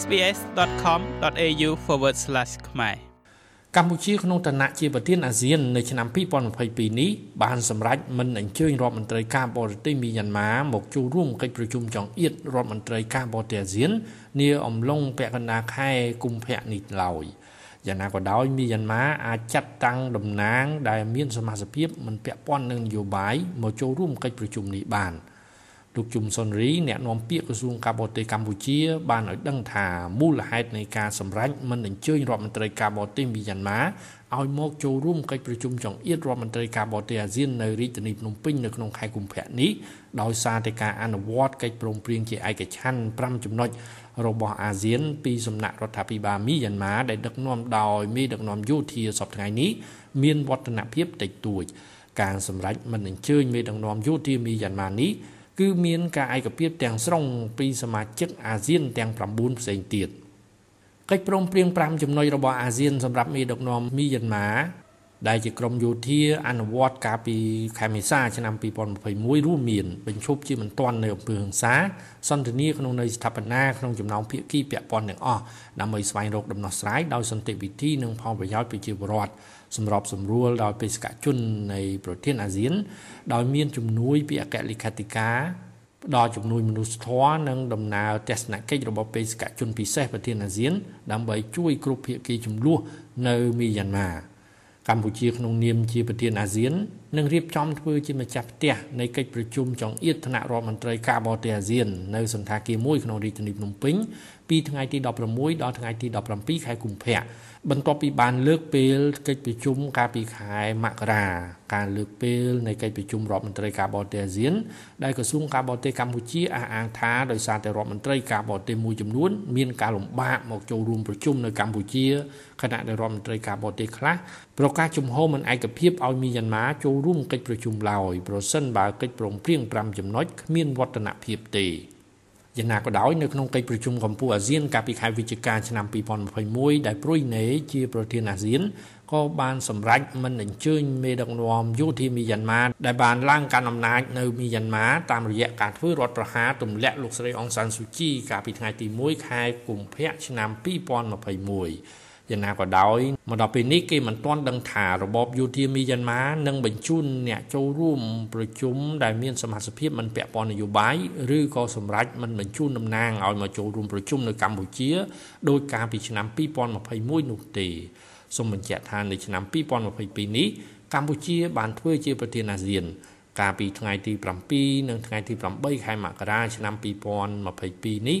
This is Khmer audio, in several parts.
sbs.com.au/ ខ្មែរកម្ពុជាក្នុងឋានៈជាប្រធានអាស៊ាននៅឆ្នាំ2022នេះបានសម្រេចមិនអញ្ជើញរដ្ឋមន្ត្រីការបរទេសមីយ៉ាន់ម៉ាមកចូលរួមកិច្ចប្រជុំចុងអៀតរដ្ឋមន្ត្រីការបរទេសអាស៊ាននាអំឡុងពាក់កណ្ដាលខែកុម្ភៈនេះឡើយយ៉ាងណាក៏ដោយមីយ៉ាន់ម៉ាអាចចាត់តាំងតំណាងដែលមានសមាជិកមិនពាក់ព័ន្ធនឹងនយោបាយមកចូលរួមកិច្ចប្រជុំនេះបាន។ លោកជុំសុនរីអ្នកនាំពាក្យក្រសួងការបរទេសកម្ពុជា បានឲ្យដឹងថាមូលហេតុនៃការសម្រេចមិនអញ្ជើញរដ្ឋមន្ត្រីការបរទេសមីយ៉ាន់ម៉ាឲ្យមកចូលរួមកិច្ចប្រជុំចុងអៀតរដ្ឋមន្ត្រីការបរទេសអាស៊ាននៅរាជធានីភ្នំពេញនៅក្នុងខែកុម្ភៈនេះដោយសារតែការអនុវត្តកិច្ចព្រមព្រៀងជាឯកច្ឆន្ទ5ចំណុចរបស់អាស៊ាន ពីសំណាក់រដ្ឋាភិបាលមីយ៉ាន់ម៉ាដែលដឹកនាំដោយមេដឹកនាំយោធាសពថ្ងៃនេះមានវឌ្ឍនភាពតិចតួច ការសម្រេចមិនអញ្ជើញមេដឹកនាំយោធាមីយ៉ាន់ម៉ានេះ គឺមានការឯកភាពទាំងស្រុងពីសមាជិកអាស៊ានទាំង9ផ្សេងទៀតកិច្ចព្រមព្រៀង5ចំណុចរបស់អាស៊ានសម្រាប់មេដឹកនាំមីយ៉ាន់ម៉ា ដែលជាក្រមយោធាអនុវត្តកាលពីខែមេសាឆ្នាំ2021រួមមានបញ្ឈប់ជាមិនទាន់នៅអំពើហិង្សាសន្តិនិកក្នុងន័យស្ថាបនាក្នុងចំណោមភាគីពាក់ព័ន្ធទាំងអស់ដើម្បីស្វែងរកដំណោះស្រាយដោយសន្តិវិធីនិងផលប្រយោជន៍ប្រជាពលរដ្ឋសម្របសម្រួលដោយបេសកជននៃប្រធានអាស៊ាន ដោយមានជំនួយពីអគ្គលេខាធិការផ្ដល់ជំនួយមនុស្សធម៌និងដំណើរទស្សនកិច្ចរបស់បេសកជនពិសេសប្រធានអាស៊ាន ដើម្បីជួយគ្រប់ភាគីចំនួននៅមីយ៉ាន់ម៉ា កម្ពុជាក្នុងនាមជាប្រធានអាស៊ាននឹងរៀបចំធ្វើជាម្ចាស់ផ្ទះនៃកិច្ចប្រជុំចុងអៀតថ្នាក់រដ្ឋមន្ត្រីការបរទេសអាស៊ាននៅសន្តាគារមួយក្នុងរាជធានីភ្នំពេញពីថ្ងៃទី16ដល់ថ្ងៃទី17ខែកុម្ភៈបន្ទាប់ពីបានលើកពេលកិច្ចប្រជុំកាលពីខែមករាការលើកពេលនៃកិច្ចប្រជុំរដ្ឋមន្ត្រីការបរទេសអាស៊ានដែលក្រសួងការបរទេសកម្ពុជាអះអាងថាដោយសារតែរដ្ឋមន្ត្រីការបរទេសមួយចំនួនមានការលំបាកមកចូលរួមប្រជុំនៅកម្ពុជាខណៈដែលរដ្ឋមន្ត្រីការបរទេសខ្លះប្រកាសជំហរមិនឯកភាពឲ្យមីយ៉ាន់ម៉ាចូលរួមកិច្ចប្រជុំឡើយប្រសិនបើកិច្ចព្រមព្រៀង5ចំណុចគ្មានវឌ្ឍនភាពទេ យ៉ាងណាក៏ដោយនៅក្នុងកិច្ចប្រជុំកម្ពុជាអាស៊ានកាលពីខែវិច្ឆិកាឆ្នាំ2021ដែលព្រុយណេជាប្រធានអាស៊ានក៏បានសម្រេចមិនអញ្ជើញមេដឹកនាំយោធាមីយ៉ាន់ម៉ាដែលបានឡើងកាន់អំណាចនៅមីយ៉ាន់ម៉ាតាមរយៈការធ្វើរដ្ឋប្រហារទម្លាក់លោកស្រីអងសានស៊ូជីកាលពីថ្ងៃទី1ខែកុម្ភៈឆ្នាំ2021 យ៉ាងណាក៏ដោយមកដល់ពេលនេះគេមិនទាន់ដឹងថារបបយោធាមីយ៉ាន់ម៉ានឹងបញ្ជូនអ្នកចូលរួមប្រជុំដែលមានសមាជិកមិនពាក់ព័ន្ធនយោបាយឬក៏សម្រេចមិនបញ្ជូនតំណាងឲ្យមកចូលរួមប្រជុំនៅកម្ពុជាដោយកាលពីឆ្នាំ2021នោះទេសូមបញ្ជាក់ថានៅឆ្នាំ2022នេះកម្ពុជាបានធ្វើជាប្រធានអាស៊ាន កាលពីថ្ងៃទី7និងថ្ងៃទី8ខែមករាឆ្នាំ2022នេះ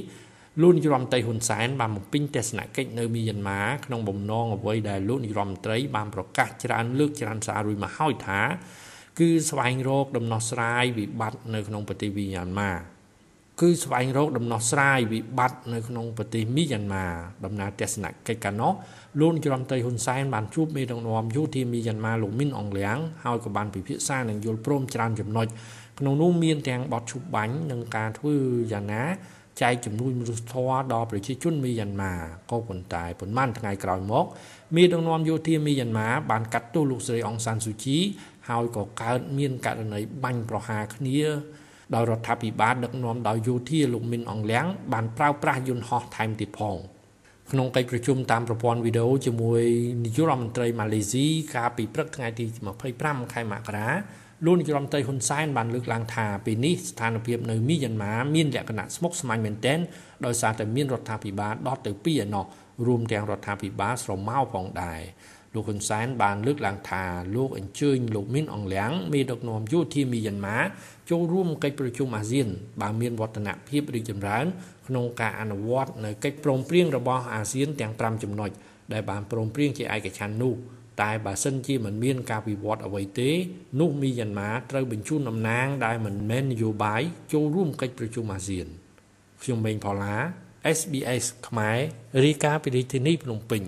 លោកនាយរដ្ឋមន្ត្រីហ៊ុនសែនបានបំពេញទស្សនកិច្ចនៅមីយ៉ាន់ម៉ាក្នុងបំណងអ្វីដែលលោកនាយរដ្ឋមន្ត្រីបានប្រកាសច្រើនលើកច្រើនសាររួចមកហើយថា គឺស្វែងរក ដំណោះស្រាយវិបត្តិនៅក្នុងប្រទេសមីយ៉ាន់ម៉ាគឺស្វែងរកដំណោះស្រាយវិបត្តិនៅក្នុងប្រទេសមីយ៉ាន់ម៉ាដំណើរទស្សនកិច្ចកាលនោះលោកនាយរដ្ឋមន្ត្រីហ៊ុនសែនបានជួបមេដឹកនាំយោធាមីយ៉ាន់ម៉ាលោកមីនអងលៀងហើយក៏បានពិភាក្សានិងយល់ព្រមច្រើនចំណុចក្នុងនោះមានទាំងបទឈប់បាញ់និងការធ្វើយ៉ាងណា ចែកជំនួយមនុស្សធម៌ដល់ប្រជាជនមីយ៉ាន់ម៉ាក៏ប៉ុន្តែប៉ុន្មានថ្ងៃក្រោយមកមេដឹកនាំយោធាមីយ៉ាន់ម៉ាបានកាត់ទោសលោកស្រីអង្សានស៊ូជីហើយក៏កើតមានករណីបាញ់ប្រហារគ្នាដោយរដ្ឋាភិបាលដឹកនាំដោយយោធាលោកមីនអង្លៀងបានប្រើប្រាស់យន្តហោះថែមទៀតផងក្នុងកិច្ចប្រជុំតាមប្រព័ន្ធវីដេអូជាមួយនាយករដ្ឋមន្ត្រីម៉ាឡេស៊ីកាលពីព្រឹកថ្ងៃទី25ខែមករា លោកនាយរដ្ឋមន្ត្រីហ៊ុនសែនបានលើកឡើងថាពេលនេះស្ថានភាពនៅមីយ៉ាន់ម៉ាមានលក្ខណៈស្មុគស្មាញមែនទែនដោយសារតែមានរដ្ឋាភិបាលដតទៅពីឯណោះរួមទាំងរដ្ឋាភិបាលស្រមោលផងដែរលោកហ៊ុនសែនបានលើកឡើងថាលោកអញ្ជើញលោកមីនអងលៀងមេដឹកនាំយោធាមីយ៉ាន់ម៉ាចូលរួមកិច្ចប្រជុំអាស៊ានបើមានវឌ្ឍនភាពរីកចម្រើនក្នុងការអនុវត្តនៅកិច្ចព្រមព្រៀងរបស់អាស៊ានទាំង5ចំណុចដែលបានព្រមព្រៀងជាឯកច្ឆន្ទនោះ តែបើសិនជាមិនមានការវិវត្តអ្វីទេនោះមីយ៉ាន់ម៉ាត្រូវបញ្ជូនតំណាងដែលមិនមែននយោបាយចូលរួមកិច្ចប្រជុំអាស៊ានខ្ញុំម៉េងផល្លា SBS ខ្មែររាយការណ៍ពីរាជធានីភ្នំពេញ